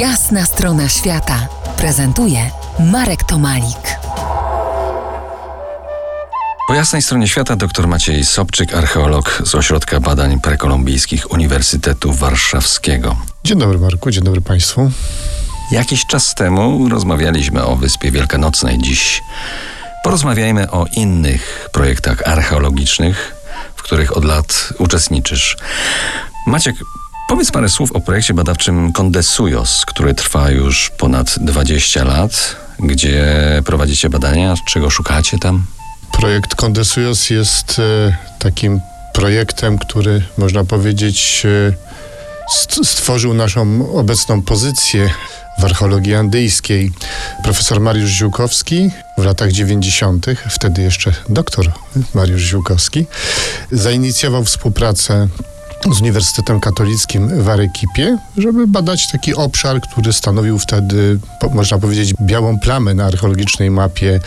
Jasna strona świata prezentuje Marek Tomalik. Po jasnej stronie świata dr Maciej Sobczyk, archeolog z Ośrodka Badań Prekolumbijskich Uniwersytetu Warszawskiego. Dzień dobry Marku, dzień dobry Państwu. Jakiś czas temu rozmawialiśmy o Wyspie Wielkanocnej. Dziś porozmawiajmy o innych projektach archeologicznych, w których od lat uczestniczysz. Maciek, Powiedz parę słów o projekcie badawczym Kondesujos, który trwa już ponad 20 lat. Gdzie prowadzicie badania? Czego szukacie tam? Projekt Kondesujos jest e, takim projektem, który można powiedzieć e, stworzył naszą obecną pozycję w archeologii andyjskiej. Profesor Mariusz Ziółkowski w latach 90., wtedy jeszcze doktor Mariusz Ziółkowski, zainicjował współpracę z Uniwersytetem Katolickim w Arekipie, żeby badać taki obszar, który stanowił wtedy, można powiedzieć, białą plamę na archeologicznej mapie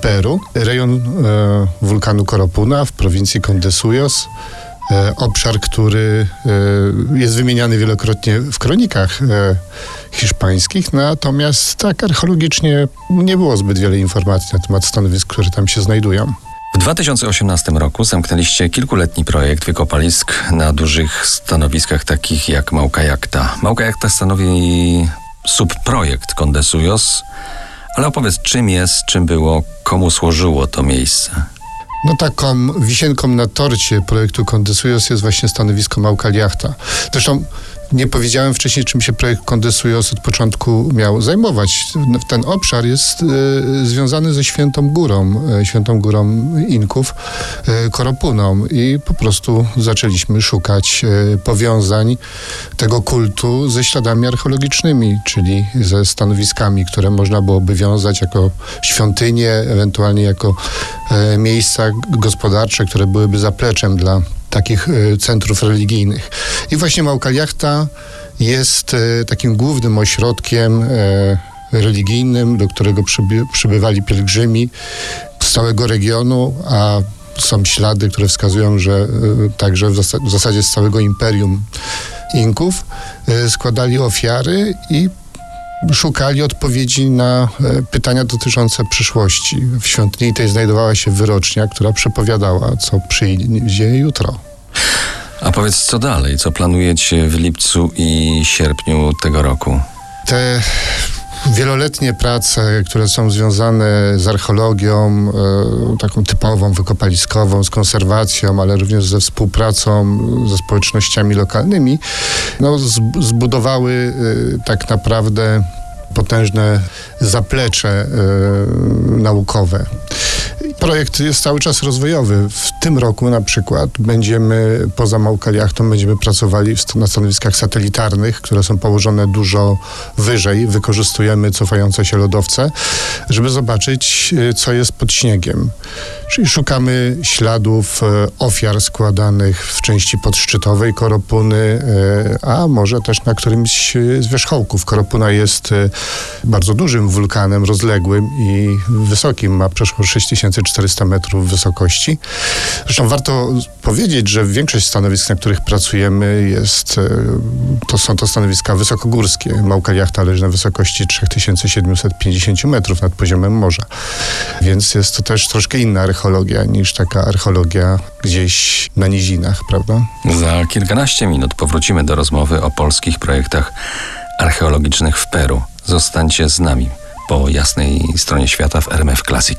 Peru. Rejon e, wulkanu Koropuna w prowincji Condesuyos. E, obszar, który e, jest wymieniany wielokrotnie w kronikach e, hiszpańskich, natomiast tak archeologicznie nie było zbyt wiele informacji na temat stanowisk, które tam się znajdują. W 2018 roku zamknęliście kilkuletni projekt wykopalisk na dużych stanowiskach takich jak Małka Jakta. Małka Jakta stanowi subprojekt Kondesujos, ale opowiedz czym jest, czym było, komu służyło to miejsce. No taką wisienką na torcie projektu Kondesujos jest właśnie stanowisko Małka Jachta. Zresztą nie powiedziałem wcześniej, czym się projekt Kondesujos od początku miał zajmować. Ten obszar jest y, związany ze Świętą Górą, y, Świętą Górą Inków, y, Koropuną i po prostu zaczęliśmy szukać powiązań tego kultu ze śladami archeologicznymi, czyli ze stanowiskami, które można byłoby wiązać jako świątynie, ewentualnie jako miejsca gospodarcze, które byłyby zapleczem dla takich e, centrów religijnych. I właśnie Małkaliachta jest e, takim głównym ośrodkiem e, religijnym, do którego przyby, przybywali pielgrzymi z całego regionu, a są ślady, które wskazują, że także w zasadzie z całego imperium Inków składali ofiary i szukali odpowiedzi na e, pytania dotyczące przyszłości. W świątyni tej znajdowała się wyrocznia, która przepowiadała, co przyjdzie jutro. A powiedz, co dalej? Co planujecie w lipcu i sierpniu tego roku? Te wieloletnie prace, które są związane z archeologią, e, taką typową, wykopaliskową, z konserwacją, ale również ze współpracą ze społecznościami lokalnymi, no, zbudowały e, tak naprawdę potężne zaplecze y, naukowe. Projekt jest cały czas rozwojowy. W tym roku na przykład będziemy poza Małkaliachtą będziemy pracowali na stanowiskach satelitarnych, które są położone dużo wyżej. Wykorzystujemy cofające się lodowce, żeby zobaczyć, y, co jest pod śniegiem. Czyli szukamy śladów e, ofiar składanych w części podszczytowej Koropuny, e, a może też na którymś z wierzchołków. Koropuna jest bardzo dużym wulkanem, rozległym i wysokim, ma przeszło 6400 metrów wysokości. Zresztą warto powiedzieć, że większość stanowisk, na których pracujemy jest, to są to stanowiska wysokogórskie. Małka jachta leży na wysokości 3750 metrów nad poziomem morza. Więc jest to też troszkę inna archeologia niż taka archeologia gdzieś na nizinach, prawda? Za kilkanaście minut powrócimy do rozmowy o polskich projektach archeologicznych w Peru. Zostańcie z nami po jasnej stronie świata w RMF Classic.